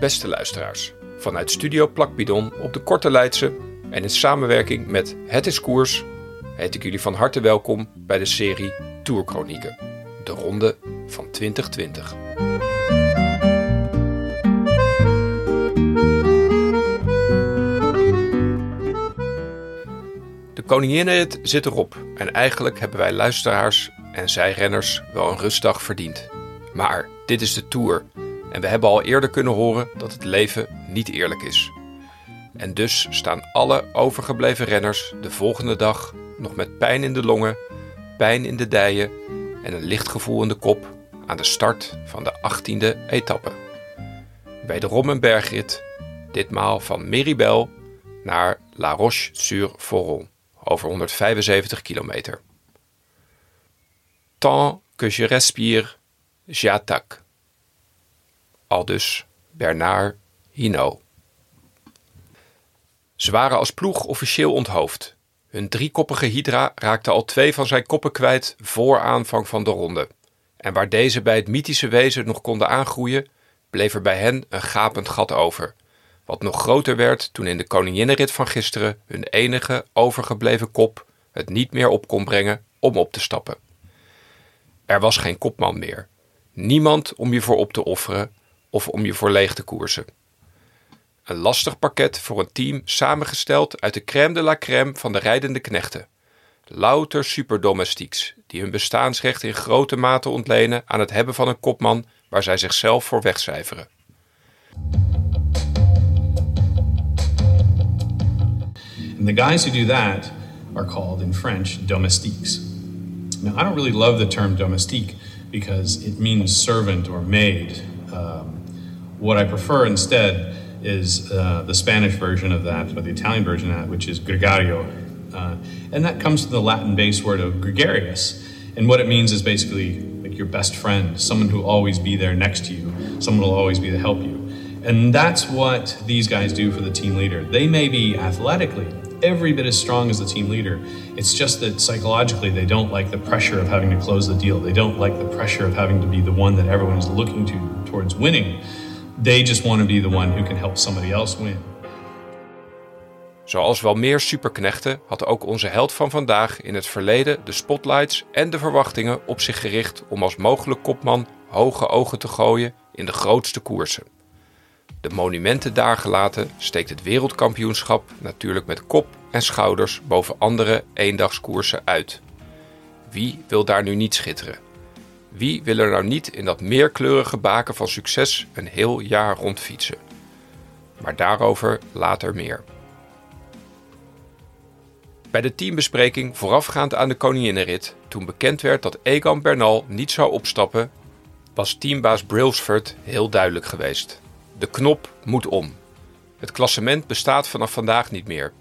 Beste luisteraars, vanuit Studio Plakbidon op de Korte Leidse en in samenwerking met Het is Koers heet ik jullie van harte welkom bij de serie Tourchronieken, de ronde van 2020. De koninginnenrit zit erop en eigenlijk hebben wij luisteraars en zij renners wel een rustdag verdiend. Maar dit is de Tour en we hebben al eerder kunnen horen dat het leven niet eerlijk is. En dus staan alle overgebleven renners de volgende dag nog met pijn in de longen, pijn in de dijen en een licht gevoel in de kop aan de start van de 18e etappe. Wederom een bergrit, ditmaal van Méribel naar La Roche-sur-Foron, over 175 kilometer. Tant que je respire, j'attaque. Aldus Bernard Hinault. Ze waren als ploeg officieel onthoofd. Hun driekoppige hydra raakte al twee van zijn koppen kwijt voor aanvang van de ronde. En waar deze bij het mythische wezen nog konden aangroeien, bleef er bij hen een gapend gat over. Wat nog groter werd toen in de koninginnenrit van gisteren hun enige overgebleven kop het niet meer op kon brengen om op te stappen. Er was geen kopman meer. Niemand om je voor op te offeren of om je voor leeg te koersen. Een lastig pakket voor een team samengesteld uit de crème de la crème van de rijdende knechten. Louter superdomestieks die hun bestaansrecht in grote mate ontlenen aan het hebben van een kopman waar zij zichzelf voor wegcijferen. And the guys who do that are in French domestiques. Now, I don't really love the term domestique because it means servant or maid. Um, what I prefer instead is uh, the Spanish version of that, or the Italian version of that, which is gregario. Uh, and that comes from the Latin base word of gregarious. And what it means is basically like your best friend, someone who will always be there next to you, someone who will always be to help you. And that's what these guys do for the team leader. They may be athletically every bit as strong as the team leader. It's just that psychologically they don't like the pressure of having to close the deal. They don't like the pressure of having to be the one that everyone is looking to towards winning. They just want to be the one who can help somebody else win. Zoals wel meer superknechten had ook onze held van vandaag in het verleden de spotlights en de verwachtingen op zich gericht om als mogelijk kopman hoge ogen te gooien in de grootste koersen. De monumenten daargelaten steekt het wereldkampioenschap natuurlijk met kop en schouders boven andere eendagskoersen uit. Wie wil daar nu niet schitteren? Wie wil er nou niet in dat meerkleurige baken van succes een heel jaar rondfietsen? Maar daarover later meer. Bij de teambespreking voorafgaand aan de Koninginnenrit, toen bekend werd dat Egan Bernal niet zou opstappen, was teambaas Brailsford heel duidelijk geweest. De knop moet om. Het klassement bestaat vanaf vandaag niet meer.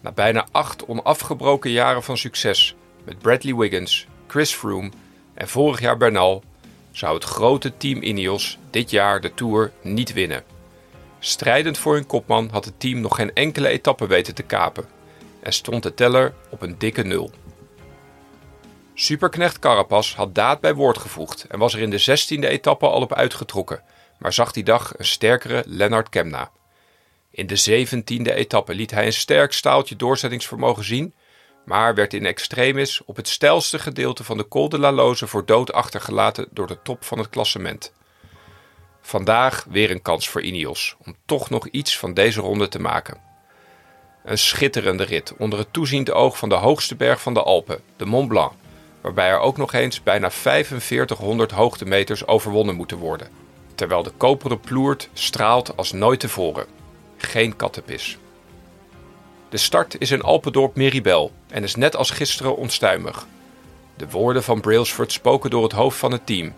Na bijna acht onafgebroken jaren van succes met Bradley Wiggins, Chris Froome en vorig jaar Bernal zou het grote team Ineos dit jaar de Tour niet winnen. Strijdend voor hun kopman had het team nog geen enkele etappe weten te kapen en stond de teller op een dikke nul. Superknecht Carapaz had daad bij woord gevoegd en was er in de 16e etappe al op uitgetrokken, maar zag die dag een sterkere Lennart Kemna. In de 17e etappe liet hij een sterk staaltje doorzettingsvermogen zien, maar werd in extremis op het steilste gedeelte van de Col de la Loze voor dood achtergelaten door de top van het klassement. Vandaag weer een kans voor Ineos om toch nog iets van deze ronde te maken. Een schitterende rit onder het toeziende oog van de hoogste berg van de Alpen, de Mont Blanc, waarbij er ook nog eens bijna 4500 hoogtemeters overwonnen moeten worden. Terwijl de koperen ploert straalt als nooit tevoren. Geen kattenpis. De start is in Alpendorp Meribel en is net als gisteren onstuimig. De woorden van Brailsford spoken door het hoofd van het team.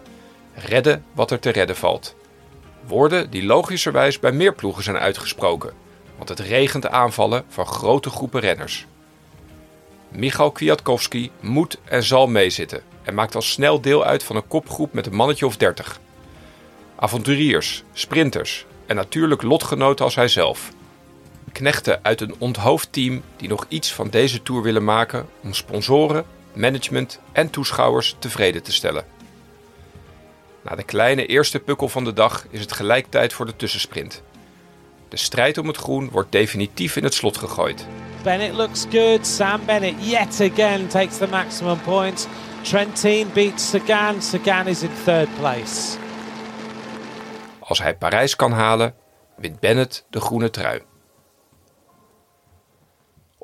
Redden wat er te redden valt. Woorden die logischerwijs bij meer ploegen zijn uitgesproken, want het regent aanvallen van grote groepen renners. Michal Kwiatkowski moet en zal meezitten en maakt al snel deel uit van een kopgroep met een mannetje of dertig. Avonturiers, sprinters en natuurlijk lotgenoten als hijzelf. Knechten uit een onthoofd team die nog iets van deze tour willen maken om sponsoren, management en toeschouwers tevreden te stellen. Na de kleine eerste pukkel van de dag is het gelijk tijd voor de tussensprint. De strijd om het groen wordt definitief in het slot gegooid. Bennett looks good. Sam Bennett yet again takes the maximum points. Trentin beats Sagan. Sagan is in third place. Als hij Parijs kan halen, wint Bennett de groene trui.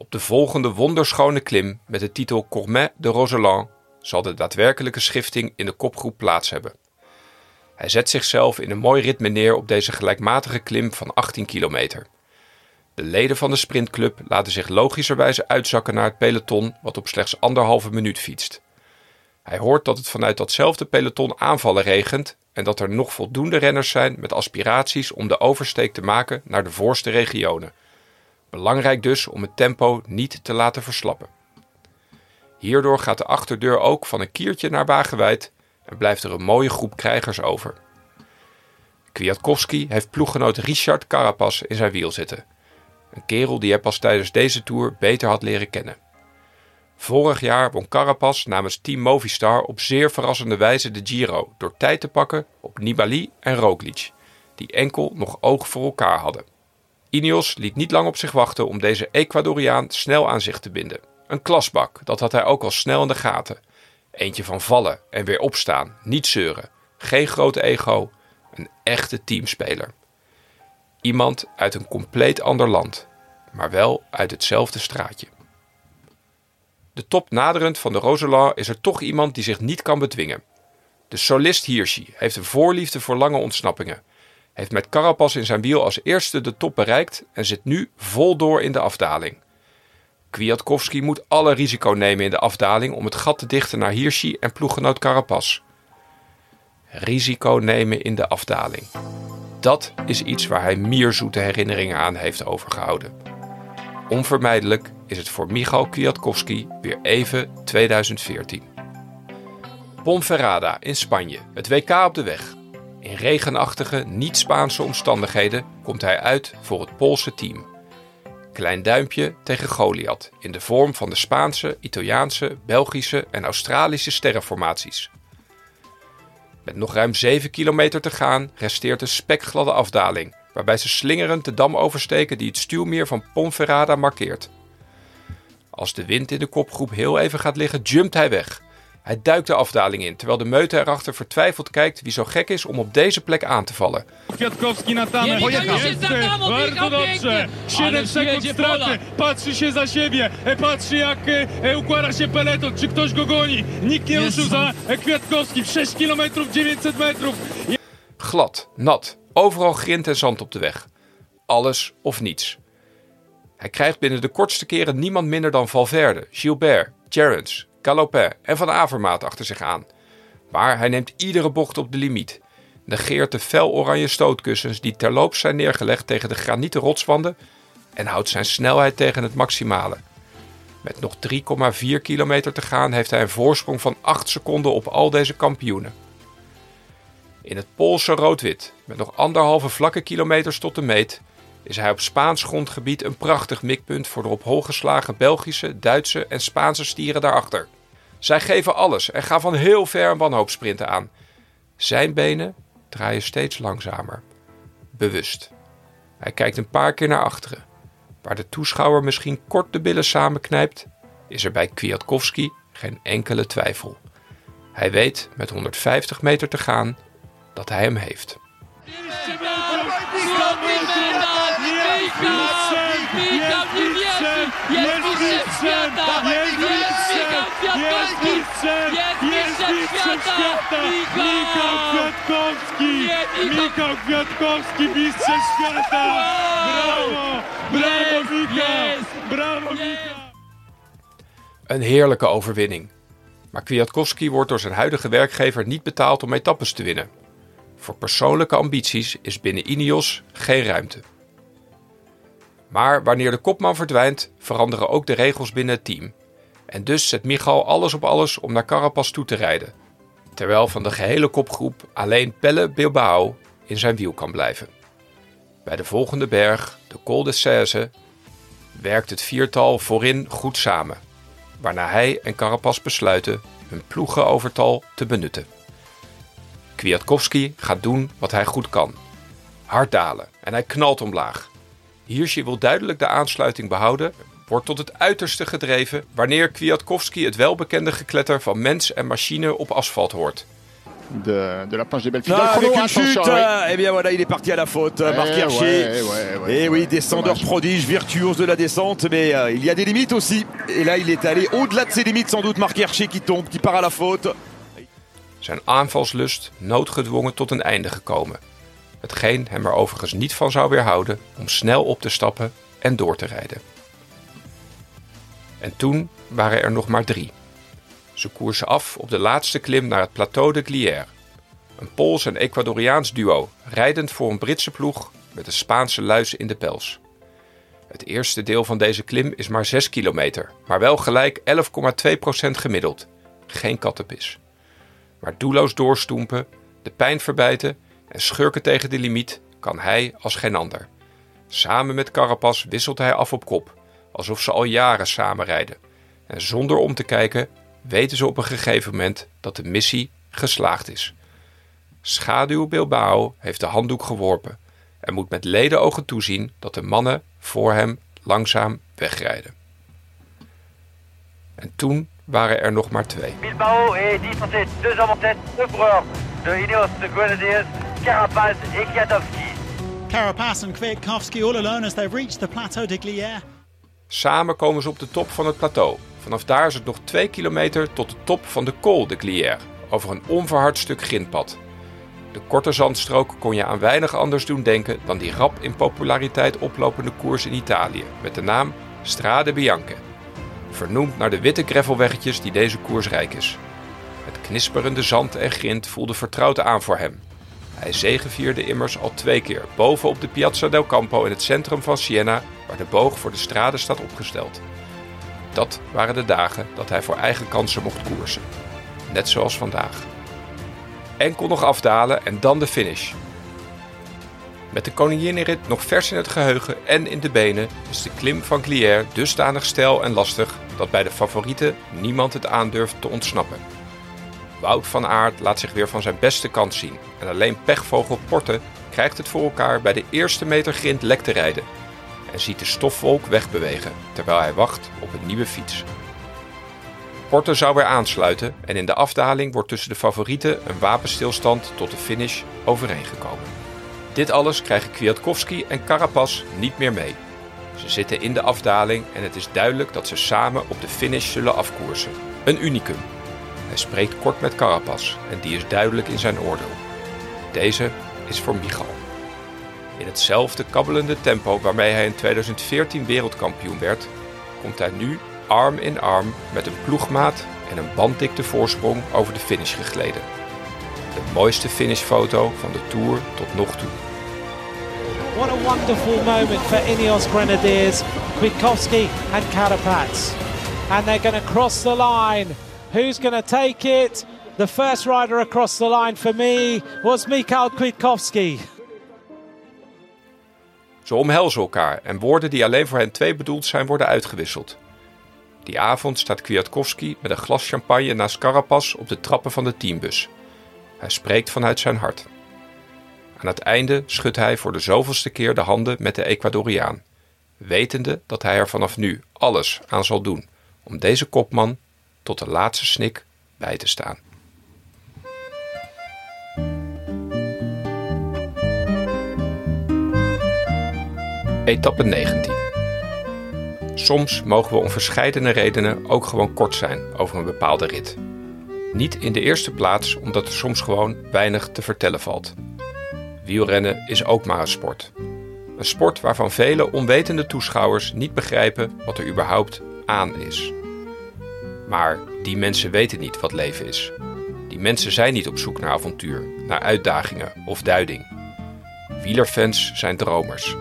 Op de volgende wonderschone klim met de titel Courmet de Roseland zal de daadwerkelijke schifting in de kopgroep plaats hebben. Hij zet zichzelf in een mooi ritme neer op deze gelijkmatige klim van 18 kilometer. De leden van de sprintclub laten zich logischerwijze uitzakken naar het peloton wat op slechts anderhalve minuut fietst. Hij hoort dat het vanuit datzelfde peloton aanvallen regent en dat er nog voldoende renners zijn met aspiraties om de oversteek te maken naar de voorste regionen. Belangrijk dus om het tempo niet te laten verslappen. Hierdoor gaat de achterdeur ook van een kiertje naar Wagenwijd en blijft er een mooie groep krijgers over. Kwiatkowski heeft ploeggenoot Richard Carapaz in zijn wiel zitten. Een kerel die hij pas tijdens deze tour beter had leren kennen. Vorig jaar won Carapaz namens Team Movistar op zeer verrassende wijze de Giro door tijd te pakken op Nibali en Roglic, die enkel nog oog voor elkaar hadden. Ineos liet niet lang op zich wachten om deze Ecuadoriaan snel aan zich te binden. Een klasbak, dat had hij ook al snel in de gaten. Eentje van vallen en weer opstaan, niet zeuren, geen grote ego, een echte teamspeler. Iemand uit een compleet ander land, maar wel uit hetzelfde straatje. De top naderend van de Roseland is er toch iemand die zich niet kan bedwingen. De solist Hirschi heeft een voorliefde voor lange ontsnappingen. Heeft met Carapaz in zijn wiel als eerste de top bereikt en zit nu vol door in de afdaling. Kwiatkowski moet alle risico nemen in de afdaling om het gat te dichten naar Hirschi en ploeggenoot Carapaz. Risico nemen in de afdaling. Dat is iets waar hij mierzoete herinneringen aan heeft overgehouden. Onvermijdelijk is het voor Michal Kwiatkowski weer even 2014. Ponferrada in Spanje, het WK op de weg. In regenachtige, niet-Spaanse omstandigheden komt hij uit voor het Poolse team. Klein duimpje tegen Goliath in de vorm van de Spaanse, Italiaanse, Belgische en Australische sterrenformaties. Met nog ruim 7 kilometer te gaan resteert een spekgladde afdaling, waarbij ze slingerend de dam oversteken die het stuwmeer van Ponferrada markeert. Als de wind in de kopgroep heel even gaat liggen, jumpt hij weg. Hij duikt de afdaling in, terwijl de meute erachter vertwijfeld kijkt wie zo gek is om op deze plek aan te vallen. Kwiatkowski na tamę. Jest bardzo dobrze. 7 sekund straty. Patrzy się za siebie. E, Patrzy jak e, e, układa się peleton. Czy ktoś go goni. Nikt nie ruszył za Kwiatkowski. 6 km 900 metrów. Glad, nat, overal grind en zand op de weg. Alles of niets. Hij krijgt binnen de kortste keren niemand minder dan Valverde, Gilbert, Gerrans, Galopin en Van Avermaat achter zich aan. Maar hij neemt iedere bocht op de limiet. Negeert de fel-oranje stootkussens die terloops zijn neergelegd tegen de granieten rotswanden en houdt zijn snelheid tegen het maximale. Met nog 3,4 kilometer te gaan heeft hij een voorsprong van 8 seconden op al deze kampioenen. In het Poolse rood-wit, met nog anderhalve vlakke kilometers tot de meet, is hij op Spaans grondgebied een prachtig mikpunt voor de op hol geslagen Belgische, Duitse en Spaanse stieren daarachter. Zij geven alles en gaan van heel ver een wanhoopsprinten aan. Zijn benen draaien steeds langzamer. Bewust. Hij kijkt een paar keer naar achteren. Waar de toeschouwer misschien kort de billen samenknijpt, is er bij Kwiatkowski geen enkele twijfel. Hij weet met 150 meter te gaan dat hij hem heeft. Świata! Jest Michał Kwiatkowski! Jest mistrzem świata! Michał Kwiatkowski! Michał- Kwiatkowski, mistrzem świata! Brawo! Brawo, Jest, Michał! jest, Brawo, jest. Michał! Een heerlijke overwinning. Maar Kwiatkowski wordt door zijn huidige werkgever niet betaald om etappes te winnen. Voor persoonlijke ambities is binnen Ineos geen ruimte. Maar wanneer de kopman verdwijnt, veranderen ook de regels binnen het team. En dus zet Michal alles op alles om naar Carapaz toe te rijden. Terwijl van de gehele kopgroep alleen Pelle Bilbao in zijn wiel kan blijven. Bij de volgende berg, de Col de Cèze, werkt het viertal voorin goed samen. Waarna hij en Carapaz besluiten hun ploegenovertal te benutten. Kwiatkowski gaat doen wat hij goed kan. Hard dalen en hij knalt omlaag. Hirschi wil duidelijk de aansluiting behouden, wordt tot het uiterste gedreven wanneer Kwiatkowski het welbekende gekletter van mens en machine op asfalt hoort. de, de la planche des belles Ah, filles. avec une chute, ouais. eh bien voilà, il est parti à la faute, Eh, Marc Hirschi. ouais, ouais, ouais. Et oui, descendeur Dommage. prodige, virtuose de la descente, mais euh, il y a des limites aussi. Et là, il est allé au-delà de ses limites, sans doute, Marc Hirschi qui tombe, qui part à la faute. Zijn aanvalslust noodgedwongen tot een einde gekomen. Hetgeen hem er overigens niet van zou weerhouden om snel op te stappen en door te rijden. En toen waren er nog maar drie. Ze koersen af op de laatste klim naar het plateau de Glières. Een Pools en Ecuadoriaans duo, rijdend voor een Britse ploeg met een Spaanse luis in de pels. Het eerste deel van deze klim is maar 6 kilometer, maar wel gelijk 11,2% gemiddeld. Geen kattenpis. Maar doelloos doorstoempen, de pijn verbijten en schurken tegen de limiet kan hij als geen ander. Samen met Carapaz wisselt hij af op kop, alsof ze al jaren samen rijden. En zonder om te kijken weten ze op een gegeven moment dat de missie geslaagd is. Schaduw Bilbao heeft de handdoek geworpen en moet met ledenogen toezien dat de mannen voor hem langzaam wegrijden. En toen waren er nog maar twee. Bilbao est distancé deux hommes en tête, de Ineos de Grenadiers, Carapaz et Kwiatkowski. Carapaz and Kwiatkowski all alone as they've reached the plateau de Glières. Samen komen ze op de top van het plateau. Vanaf daar is het nog 2 kilometer tot de top van de Col de Glières, over een onverhard stuk grindpad. De korte zandstrook kon je aan weinig anders doen denken dan die rap in populariteit oplopende koers in Italië, met de naam Strade Bianche. Vernoemd naar de witte gravelweggetjes die deze koers rijk is. Het knisperende zand en grind voelde vertrouwd aan voor hem. Hij zegevierde immers al twee keer boven op de Piazza del Campo in het centrum van Siena, waar de boog voor de strade staat opgesteld. Dat waren de dagen dat hij voor eigen kansen mocht koersen. Net zoals vandaag. Enkel nog afdalen en dan de finish. Met de koninginnenrit nog vers in het geheugen en in de benen is de klim van Glières dusdanig steil en lastig dat bij de favorieten niemand het aandurft te ontsnappen. Wout van Aert laat zich weer van zijn beste kant zien en alleen pechvogel Porte krijgt het voor elkaar bij de eerste meter grind lek te rijden en ziet de stofwolk wegbewegen terwijl hij wacht op een nieuwe fiets. Porte zou weer aansluiten en in de afdaling wordt tussen de favorieten een wapenstilstand tot de finish overeengekomen. Dit alles krijgen Kwiatkowski en Carapaz niet meer mee. Ze zitten in de afdaling en het is duidelijk dat ze samen op de finish zullen afkoersen. Een unicum. Hij spreekt kort met Carapaz en die is duidelijk in zijn oordeel. Deze is voor Michal. In hetzelfde kabbelende tempo waarmee hij in 2014 wereldkampioen werd, komt hij nu arm in arm met een ploegmaat en een banddikte voorsprong over de finish gegleden. De mooiste finishfoto van de Tour tot nog toe. What a wonderful moment for Ineos Grenadiers, Kwiatkowski and Carapaz. And they're going to cross the line. Who's going to take it? The first rider across the line for me was Mikhail Kwiatkowski. Ze omhelzen elkaar en woorden die alleen voor hen twee bedoeld zijn worden uitgewisseld. Die avond staat Kwiatkowski met een glas champagne naast Carapaz op de trappen van de teambus. Hij spreekt vanuit zijn hart. Aan het einde schudt hij voor de zoveelste keer de handen met de Ecuadoriaan, wetende dat hij er vanaf nu alles aan zal doen om deze kopman tot de laatste snik bij te staan. Etappe 19. Soms mogen we om verscheidene redenen ook gewoon kort zijn over een bepaalde rit. Niet in de eerste plaats omdat er soms gewoon weinig te vertellen valt. Wielrennen is ook maar een sport. Een sport waarvan vele onwetende toeschouwers niet begrijpen wat er überhaupt aan is. Maar die mensen weten niet wat leven is. Die mensen zijn niet op zoek naar avontuur, naar uitdagingen of duiding. Wielerfans zijn dromers.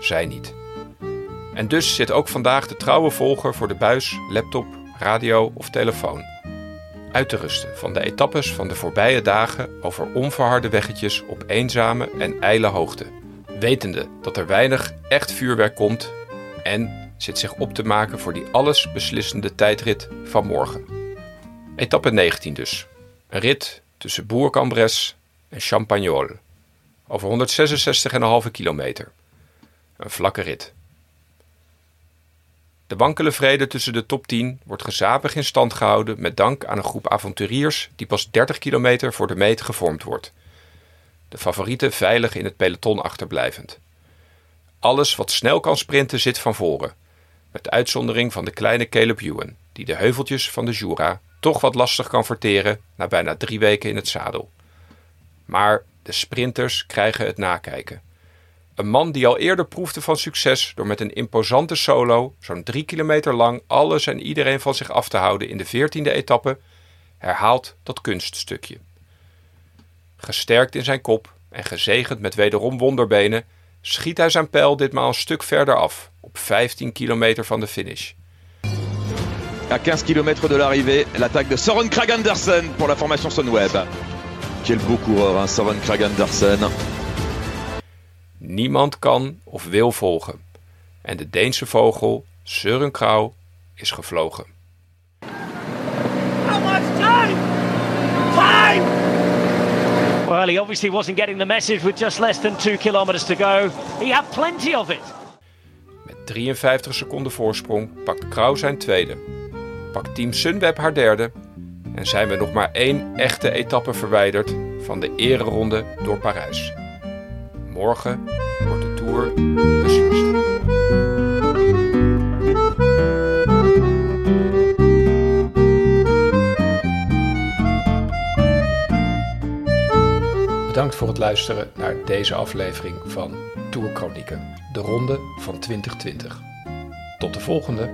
Zij niet. En dus zit ook vandaag de trouwe volger voor de buis, laptop, radio of telefoon. Uit te rusten van de etappes van de voorbije dagen over onverharde weggetjes op eenzame en ijle hoogte. Wetende dat er weinig echt vuurwerk komt en zit zich op te maken voor die alles beslissende tijdrit van morgen. Etappe 19 dus. Een rit tussen Bourg-en-Bresse en Champagnol. Over 166,5 kilometer. Een vlakke rit. De wankele vrede tussen de top 10 wordt gezapig in stand gehouden met dank aan een groep avonturiers die pas 30 kilometer voor de meet gevormd wordt. De favorieten veilig in het peloton achterblijvend. Alles wat snel kan sprinten zit van voren, met uitzondering van de kleine Caleb Ewan, die de heuveltjes van de Jura toch wat lastig kan verteren na bijna drie weken in het zadel. Maar de sprinters krijgen het nakijken. Een man die al eerder proefde van succes door met een imposante solo, zo'n drie kilometer lang, alles en iedereen van zich af te houden in de veertiende etappe, herhaalt dat kunststukje. Gesterkt in zijn kop en gezegend met wederom wonderbenen, schiet hij zijn pijl ditmaal een stuk verder af, op 15 kilometer van de finish. À 15 km de l'arrivée, l'attaque de Soren Krag Andersen pour la formation Sunweb. Quel beau coureur, hein, Soren Krag Andersen. Niemand kan of wil volgen. En de Deense vogel Søren Krauw is gevlogen. How much time? Time! Well, he obviously wasn't getting the message with just less than two kilometers to go. He had plenty of it. Met 53 seconden voorsprong pakt Krauw zijn tweede. Pakt Team Sunweb haar derde. En zijn we nog maar één echte etappe verwijderd van de ereronde door Parijs. Morgen wordt de Tour beslist. Bedankt voor het luisteren naar deze aflevering van de ronde van 2020. Tot de volgende!